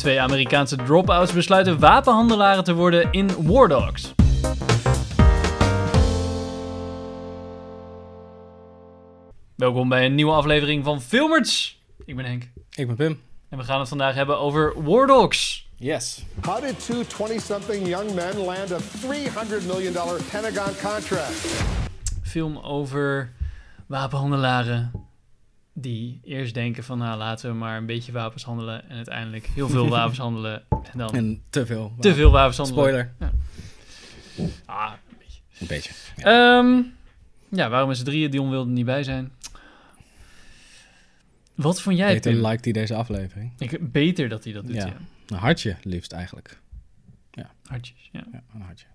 Twee Amerikaanse dropouts besluiten wapenhandelaren te worden in War Dogs. Welkom bij een nieuwe aflevering van Filmers. Ik ben Henk Ik ben Pim. en we gaan het vandaag hebben over War Dogs. Yes. How did two 20-something young men land a $300 million Pentagon contract? Film over wapenhandelaren die eerst denken van nou laten we maar een beetje wapens handelen en uiteindelijk heel veel wapens handelen en dan En te veel. te veel wapens handelen. Spoiler. Ah, een beetje. Een beetje. Ehm, ja, waarom is het drieën? Dion wilde er niet bij zijn. Wat vond jij, Peter Pim? liked die deze aflevering. Ik, beter dat hij dat doet, ja. Ja. Een hartje liefst eigenlijk. Hartjes, ja. Ja, een hartje.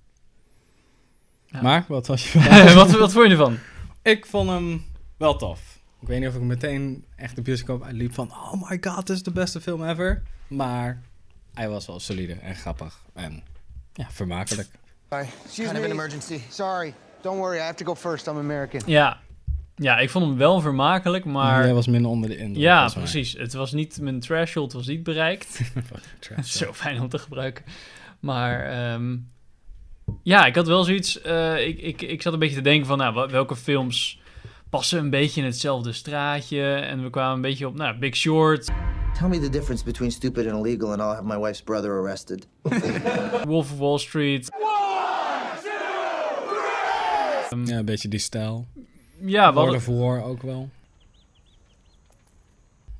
Ja. Maar, wat was je wat, wat vond je ervan? Ik vond hem wel tof. Ik weet niet of ik meteen echt de bioscoop uitliep van... Oh my god, dit is de beste film ever. Maar hij was wel solide en grappig. En ja, vermakelijk. Sorry, Excuse kind of an emergency. Sorry. Don't worry, I have to go first. I'm American. Ja. ja, ik vond hem wel vermakelijk, maar... Jij was minder onder de indruk. Ja, precies. Het was niet, mijn threshold was niet bereikt. Zo fijn om te gebruiken. Maar ehm, ja, ik had wel zoiets. eh, ik, ik, ik zat een beetje te denken van, nou, welke films passen een beetje in hetzelfde straatje? En we kwamen een beetje op, nou, Big Short, Tell me the difference between stupid and illegal, and I'll have my wife's brother arrested. Wolf of Wall Street. Ja, een beetje die stijl. Ja, World hadden- of War ook wel.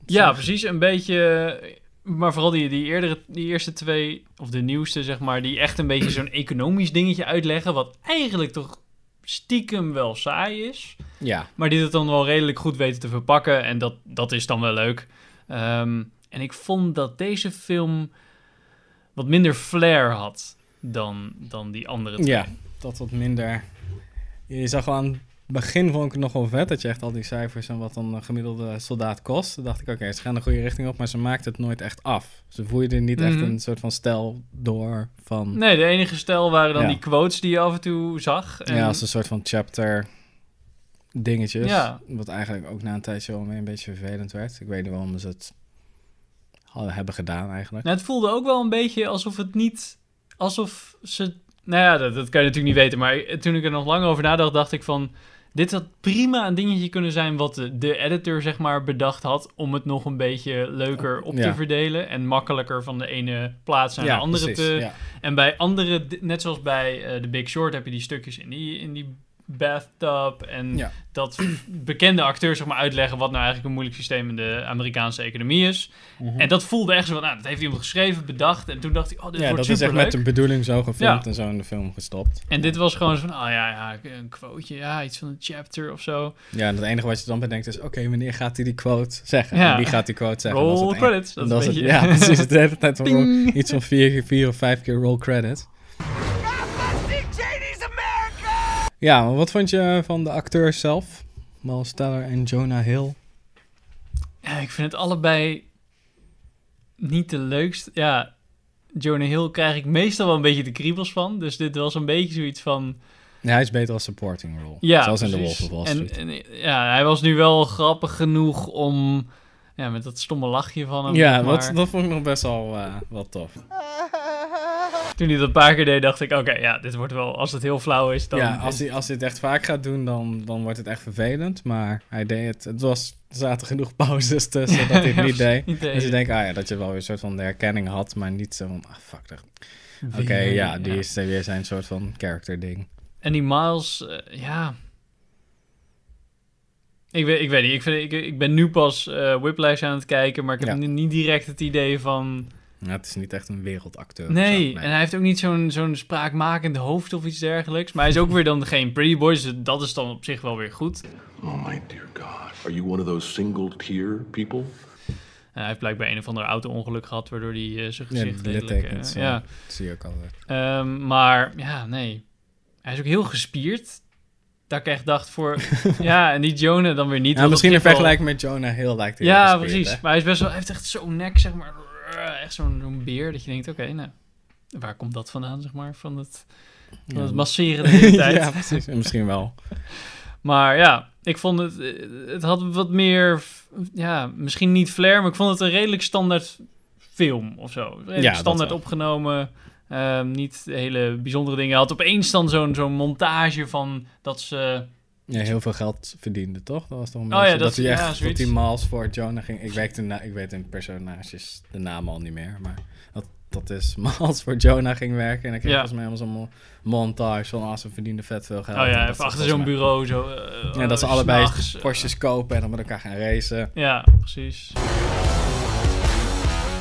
ja, precies. Een beetje. Maar vooral die, die, eerdere, die eerste twee, of de nieuwste, zeg maar, die echt een beetje zo'n economisch dingetje uitleggen. Wat eigenlijk toch stiekem wel saai is. Ja, Maar die het dan wel redelijk goed weten te verpakken. En dat, dat is dan wel leuk. Ehm, en ik vond dat deze film wat minder flair had dan, dan die andere twee. Ja, dat wat minder. Je zag wel aan het begin vond ik het nog wel vet dat je echt al die cijfers en wat dan een gemiddelde soldaat kost. Toen dacht ik, oké, ze gaan de goede richting op, maar ze maakt het nooit echt af. Ze voerden niet echt Mhm. een soort van stijl door van. Nee, de enige stijl waren dan Ja. die quotes die je af en toe zag. En, Ja, als een soort van chapter dingetjes. Ja. Wat eigenlijk ook na een tijdje wel een beetje vervelend werd. Ik weet niet waarom ze het hadden, hebben gedaan eigenlijk. Nou, het voelde ook wel een beetje alsof het niet... Alsof ze... Nou ja, dat, dat kan je natuurlijk niet weten. Maar toen ik er nog lang over nadacht, dacht ik van... Dit had prima een dingetje kunnen zijn wat de, de editor zeg maar bedacht had... om het nog een beetje leuker op te verdelen... en makkelijker van de ene plaats naar de andere precies, te... ja. En bij andere, net zoals bij eh The Big Short... heb je die stukjes in die, in die bathtub... en Ja. dat bekende acteurs zeg maar uitleggen... wat nou eigenlijk een moeilijk systeem in de Amerikaanse economie is... Mhm. En dat voelde echt zo van, nou, dat heeft iemand geschreven, bedacht. En toen dacht ik, oh, dit ja, wordt dat is echt superleuk. met de bedoeling zo gefilmd Ja. en zo in de film gestopt. En dit was gewoon zo van, oh ja, ja, een quoteje, ja, iets van een chapter of zo. Ja, en het enige wat je dan bedenkt is... oké, wanneer gaat hij die quote zeggen? Ja. En wie gaat die quote zeggen? Roll credits. Dat, is het, ja, precies. De hele tijd van iets van vier, vier of vijf keer roll credits. Ja, maar wat vond je van de acteurs zelf? Miles Teller en Jonah Hill. Ja, ik vind het allebei niet de leukste. Ja, Jonah Hill krijg ik meestal wel een beetje de kriebels van. Dus dit was een beetje zoiets van... Ja, hij is beter als supporting role. Ja, Zoals in The. Wolf of Wall Street. en, ja, hij was nu wel grappig genoeg om... Ja, met dat stomme lachje van hem. ja, wat, maar. dat vond ik nog best wel, eh, wel tof. Toen hij dat een paar keer deed, dacht ik... Oké, ja, dit wordt wel... Als het heel flauw is, dan... ja, als hij, als hij het echt vaak gaat doen, dan, dan wordt het echt vervelend. Maar hij deed het. Het was, er zaten genoeg pauzes tussen dat hij het niet deed. niet deed. Dus je denkt, ah ja, dat je wel weer een soort van de herkenning had, maar niet zo van, ah fuck. dat- Oké, Weer, ja, die is weer zijn soort van character ding. En die Miles, eh, ja. Ik weet, ik weet niet. Ik, vind, ik, ik ben nu pas eh Whiplash aan het kijken, maar ik heb Ja. ni- niet direct het idee van. Ja, het is niet echt een wereldacteur. of Nee, zo, en hij heeft ook niet zo'n zo'n spraakmakend hoofd of iets dergelijks. Maar hij is ook weer dan geen pretty boy, dus dat is dan op zich wel weer goed. Oh my dear God. Are you one of those single tear people? En hij heeft blijkbaar een of ander auto-ongeluk gehad, waardoor hij eh, zijn gezicht littekens. eh, ja. ja. Dat zie je ook altijd. Ehm, maar ja, nee. Hij is ook heel gespierd. Dat ik echt dacht voor... ja, en die Jonah dan weer niet. Ja, misschien in vergelijking met Jonah Hill lijkt hij heel Ja, gespierd, precies. hè? Maar hij, is best wel, hij heeft echt zo'n nek, zeg maar. Echt zo'n zo'n beer dat je denkt, oké, nou, waar komt dat vandaan, zeg maar? Van het, van het masseren de hele tijd. ja, precies. En misschien wel. Maar ja, ik vond het, eh, het had wat meer, ja, misschien niet flair, maar ik vond het een redelijk standaard film of zo. Redelijk Ja, standaard opgenomen. ehm, niet hele bijzondere dingen. Hij had opeens dan zo'n zo'n montage van dat ze... Ja, heel veel geld verdiende, toch? Dat was toch een Oh ja, beetje- dat- dat hij ja, echt dat zoiets. hij Miles voor Jonah ging. Ik, weet na, ik weet in personages de naam al niet meer, maar dat, dat is Miles voor Jonah ging werken. En dan kreeg Ja. volgens mij helemaal zo'n mo- montage van als ze verdienden vet veel geld. Oh ja, even achter zo'n bureau zo... Ja, dat ze eh, allebei s'nachts, eh, Porsches kopen en dan met elkaar gaan racen. Ja, precies.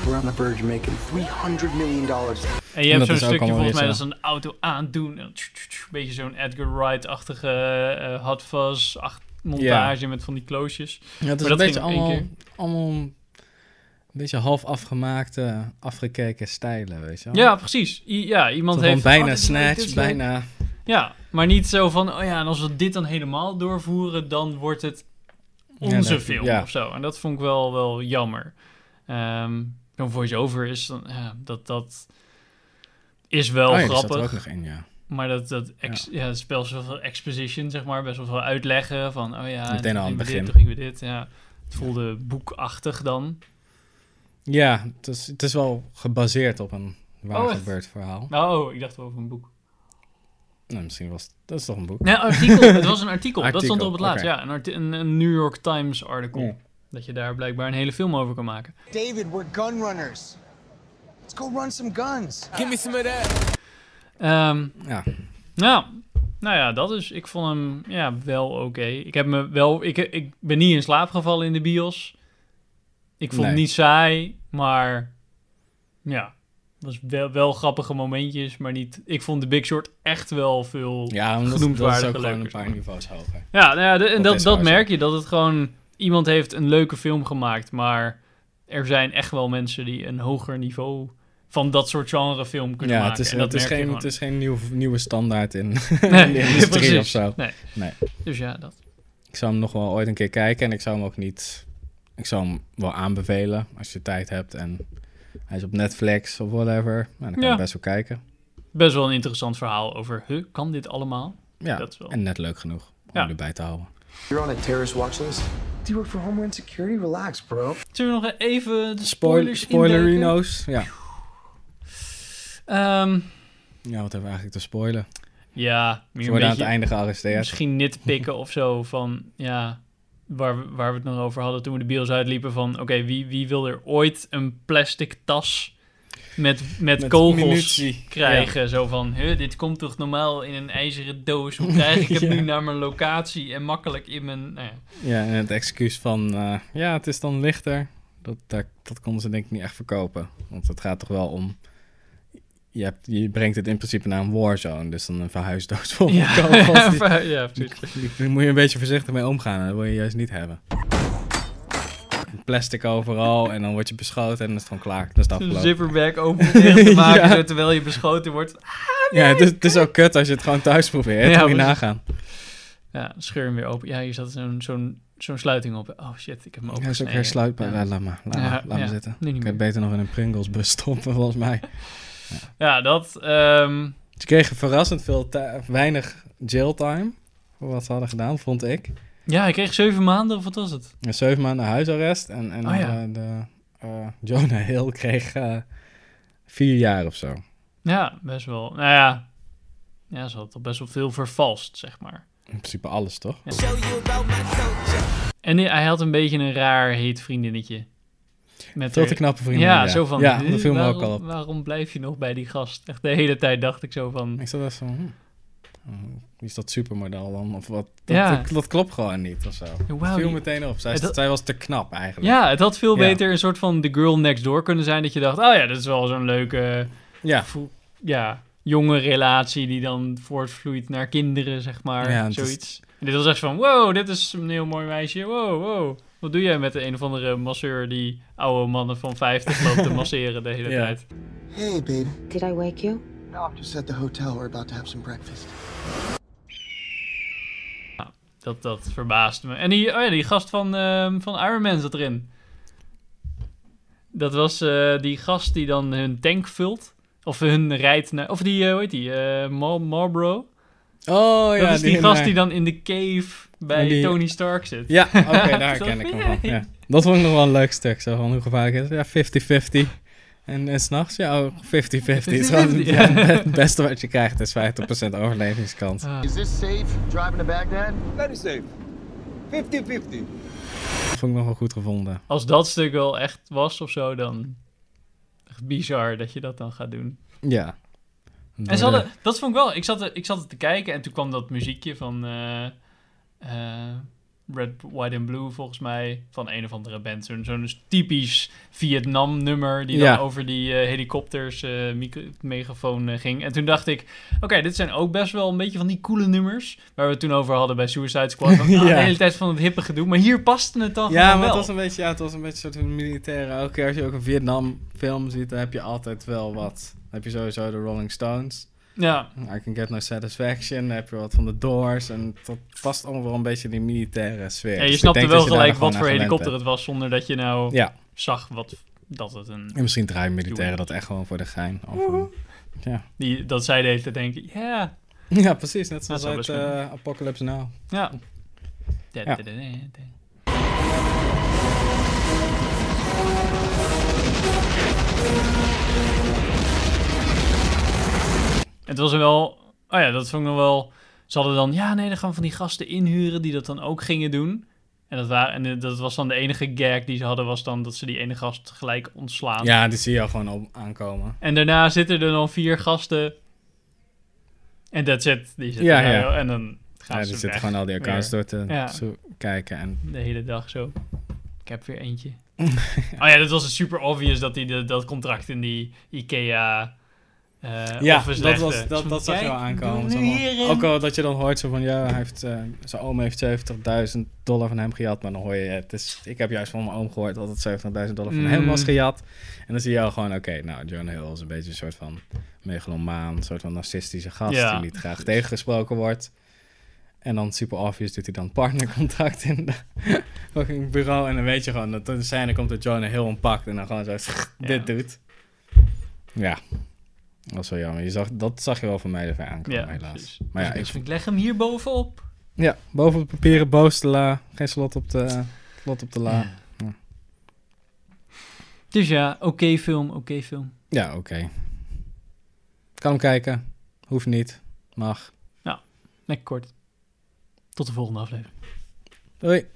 We're on the verge of making 300 million dollars. En je hebt zo'n stukje volgens mij dat ze een auto aandoen. Een beetje zo'n Edgar Wright-achtige eh hot fuzz montage met van die kloosjes. Ja, het is Maar een beetje allemaal, allemaal een beetje half afgemaakte, afgekeken stijlen, weet je wel? Ja, precies. I- ja, iemand heeft... bijna oh, snatch, bijna... Ja, maar niet zo van... Oh ja, en als we dit dan helemaal doorvoeren, dan wordt het Ja, onze dat- film ja. of zo. En dat vond ik wel, wel jammer. Ehm Zo'n voice-over is dan... Ja, dat, dat is wel oh ja, grappig. er ook nog in, ja. Maar dat, dat ex, ja. het spel is wel veel exposition, zeg maar. Best wel veel uitleggen van, oh ja, Meteen aan het begin. Dit, we dit, ja. Het voelde boekachtig dan. Ja, het is, het is wel gebaseerd op een waar Oh, gebeurd verhaal. Oh, ik dacht wel over een boek. Nou, misschien was het... Dat is toch een boek? Nee, artikel. het was een artikel. Dat stond er op het laatst. Ja, een, een, New York Times artikel. Dat je daar blijkbaar een hele film over kan maken. David, we're gun runners. Let's go run some guns. Ehm, Ja. nou, nou ja, dat is... Ik vond hem ja, wel oké. Ik heb me wel... Ik, ik ben niet in slaap gevallen in de bios. Ik vond het niet saai, maar... Ja, het was wel, wel grappige momentjes, maar niet... Ik vond The Big Short echt wel veel... Ja, omdat dat is ook gewoon een paar niveaus hoger. Ja, nou ja, de- en Dat dat, merk je. Dat het gewoon... Iemand heeft een leuke film gemaakt, maar er zijn echt wel mensen die een hoger niveau van dat soort genre film kunnen Ja, maken. het is, en dat het is geen, het is geen nieuw, nieuwe standaard in, Nee, in de industrie precies. of zo. Nee. Nee. Dus ja, dat. Ik zou hem nog wel ooit een keer kijken en ik zou hem ook niet... Ik zou hem wel aanbevelen als je tijd hebt en hij is op Netflix of whatever. Nou, dan kan Ja. je best wel kijken. Best wel een interessant verhaal over, huh, kan dit allemaal? Ja, Dat is wel- en net leuk genoeg om Ja. erbij te houden. You're on a terrorist watch you work for Homeland Security? Relax, bro. Zullen we nog even de Spoil, spoilers spoilerino's. Ja. Ehm, ja, wat hebben we eigenlijk te spoilen? ja, meer een worden aan het einde gearresteerd. misschien nitpikken of zo van, ja, waar, we- waar we het nog over hadden toen we de bios uitliepen van, oké, wie, wie wil er ooit een plastic tas met, met, Met kogels krijgen? Zo van, huh, dit komt toch normaal in een ijzeren doos? Hoe krijg ik het Ja. nu naar mijn locatie en makkelijk in mijn... Nou ja. Ja, en het excuus van, eh, ja, het is dan lichter. Dat, dat, dat konden ze denk ik niet echt verkopen. Want het gaat toch wel om... Je, hebt, je brengt het in principe naar een warzone. Dus dan een verhuisdoos vol kogels. Die, ja, precies. die moet je een beetje voorzichtig mee omgaan. Dat wil je juist niet hebben. Plastic overal en dan word je beschoten en dan is het gewoon klaar. Dat is het Een afgelopen. zipperback open te maken Ja. terwijl je beschoten wordt. Ja, het is, het is ook kut als je het gewoon thuis probeert. Ja, moet nagaan. Ja, scheur hem weer open. Ja, hier zat zo'n zo'n zo'n sluiting op. Oh shit, ik heb hem Ja, open. is ook weer sluitbaar. Ja, laat maar, laat, Ja, maar, laat zitten. Nu niet Ik heb beter nog in een Pringles bus stoppen volgens mij. Ja, dat. ehm, Ze kregen verrassend veel weinig jailtime voor wat ze hadden gedaan, vond ik. Ja, hij kreeg zeven maanden, of wat was het? En zeven maanden huisarrest en, en Oh ja. eh, de, eh, Jonah Hill kreeg eh, vier jaar of zo. Ja, best wel. Nou ja, ja, ze had toch best wel veel vervalst, zeg maar. In principe alles, toch? En hij had een beetje een raar heet vriendinnetje. Met haar- te knappe vrienden. Ja, zo van. Ja, dat viel me waarom, ook al op. Waarom blijf je nog bij die gast? Echt de hele tijd dacht ik zo van. Ik zat echt zo, hm, is dat supermodel dan? Of wat? Dat, Ja. dat, dat klopt gewoon niet of zo. Viel die- meteen op. Zij, Ja, dat- zij was te knap eigenlijk. Ja, het had veel Ja. beter een soort van The Girl Next Door kunnen zijn. Dat je dacht, oh ja, dat is wel zo'n leuke, Ja. jonge relatie die dan voortvloeit naar kinderen, zeg maar. Ja, is- zoiets. En dit was echt van, wow, dit is een heel mooi meisje. Wow, wow. Wat doe jij met de een of andere masseur die oude mannen van 50 loopt te masseren de hele Ja. tijd? Hey, babe. Did I wake you? Just at the hotel. We're about to have some breakfast. Dat, dat verbaasde me. En die, oh ja, die gast van, ehm, van Iron Man zat erin. Dat was eh, die gast die dan hun tank vult. Of hun rijdt naar... Of die, eh, hoe heet die? eh, Mar Marlboro. Oh ja, dat is die, gast naar- die dan in de cave bij die- Tony Stark zit. Ja, oké, daar ken ik hem van. Ja. Dat vond ik nog wel een leuk stuk. Zo van hoe gevaarlijk is? Ja, 50-50. En, en s'nachts, ja, oh, 50-50. Het beste wat je krijgt is 50% overlevingskans. Ah. Is this safe driving to Baghdad? Very safe. 50-50. Dat vond ik nog wel goed gevonden. Als dat stuk wel echt was of zo, dan... Echt bizar dat je dat dan gaat doen. Ja. En ze hadden, dat vond ik wel. Ik zat, er, ik zat er te kijken en toen kwam dat muziekje van eh, eh, Red, White and Blue, volgens mij, van een of andere band. Zo'n zo'n typisch Vietnam-nummer die dan over die eh, helikopters, micro- megafoon eh, ging. En toen dacht ik, oké, dit zijn ook best wel een beetje van die coole nummers, waar we het toen over hadden bij Suicide Squad. Van, ah, Ja. De hele tijd van het hippe gedoe, maar hier paste het dan Ja, maar het wel. was een beetje, ja, het was een beetje een soort van militaire. Elke keer als je ook een Vietnam film ziet, dan heb je altijd wel wat. Dan heb je sowieso de Rolling Stones. Ja, I Can Get No Satisfaction. Dan heb je wat van de Doors. En dat past allemaal wel een beetje in die militaire sfeer. Dus je ik snapte wel gelijk wat voor helikopter het was, zonder dat je nou. Ja, zag wat, dat het een... en misschien draaien militairen dat echt gewoon voor de gein. Of, een- ja. Die, dat zij de hele tijd denken, ja, ja, precies. Net zoals uit eh, Apocalypse Now. Ja. Ja. Het was wel... Oh ja, dat vond ik nog wel... Ze hadden dan... Ja, nee, dan gaan we van die gasten inhuren die dat dan ook gingen doen. En dat, waren, en dat was dan de enige gag die ze hadden... was dan dat ze die ene gast gelijk ontslaan. Ja, die zie je al gewoon op aankomen. En daarna zitten er dan vier gasten... En that's it. Die zitten Ja, ja. En dan gaan Ja, ze die zitten gewoon al die accounts door te Ja. kijken. En De hele dag zo. Ik heb weer eentje. oh ja, dat was super obvious dat hij de- dat contract in die Ikea... eh Ja, dat, was, Zo dat, dat zag je wel aankomen. ook al dat je dan hoort zo van, ja, hij heeft, eh, zijn oom heeft 70.000 dollar van hem gejat. Maar dan hoor je, het is, ik heb juist van mijn oom gehoord dat het 70.000 dollar van Mm. hem was gejat. En dan zie je al gewoon, oké, nou, John Hill is een beetje een soort van megalomaan, een soort van narcistische gast Ja. die niet graag tegengesproken wordt. En dan super obvious doet hij dan partnercontract in de fucking bureau. En dan weet je gewoon dat de scène komt dat Jonah Hill hem pakt en dan gewoon zo dit doet. Ja, dat was wel jammer. Je zag, dat zag je wel van mij ervan aankomen, Ja, helaas. precies. Maar ja, Dus ik, leg hem hier bovenop. ja, boven de papieren boos de la. Geen slot op de, slot op de la. Dus ja, oké film, oké film. Ja, oké. Kan hem kijken. Hoeft niet. Mag. Lekker kort. Tot de volgende aflevering. Doei.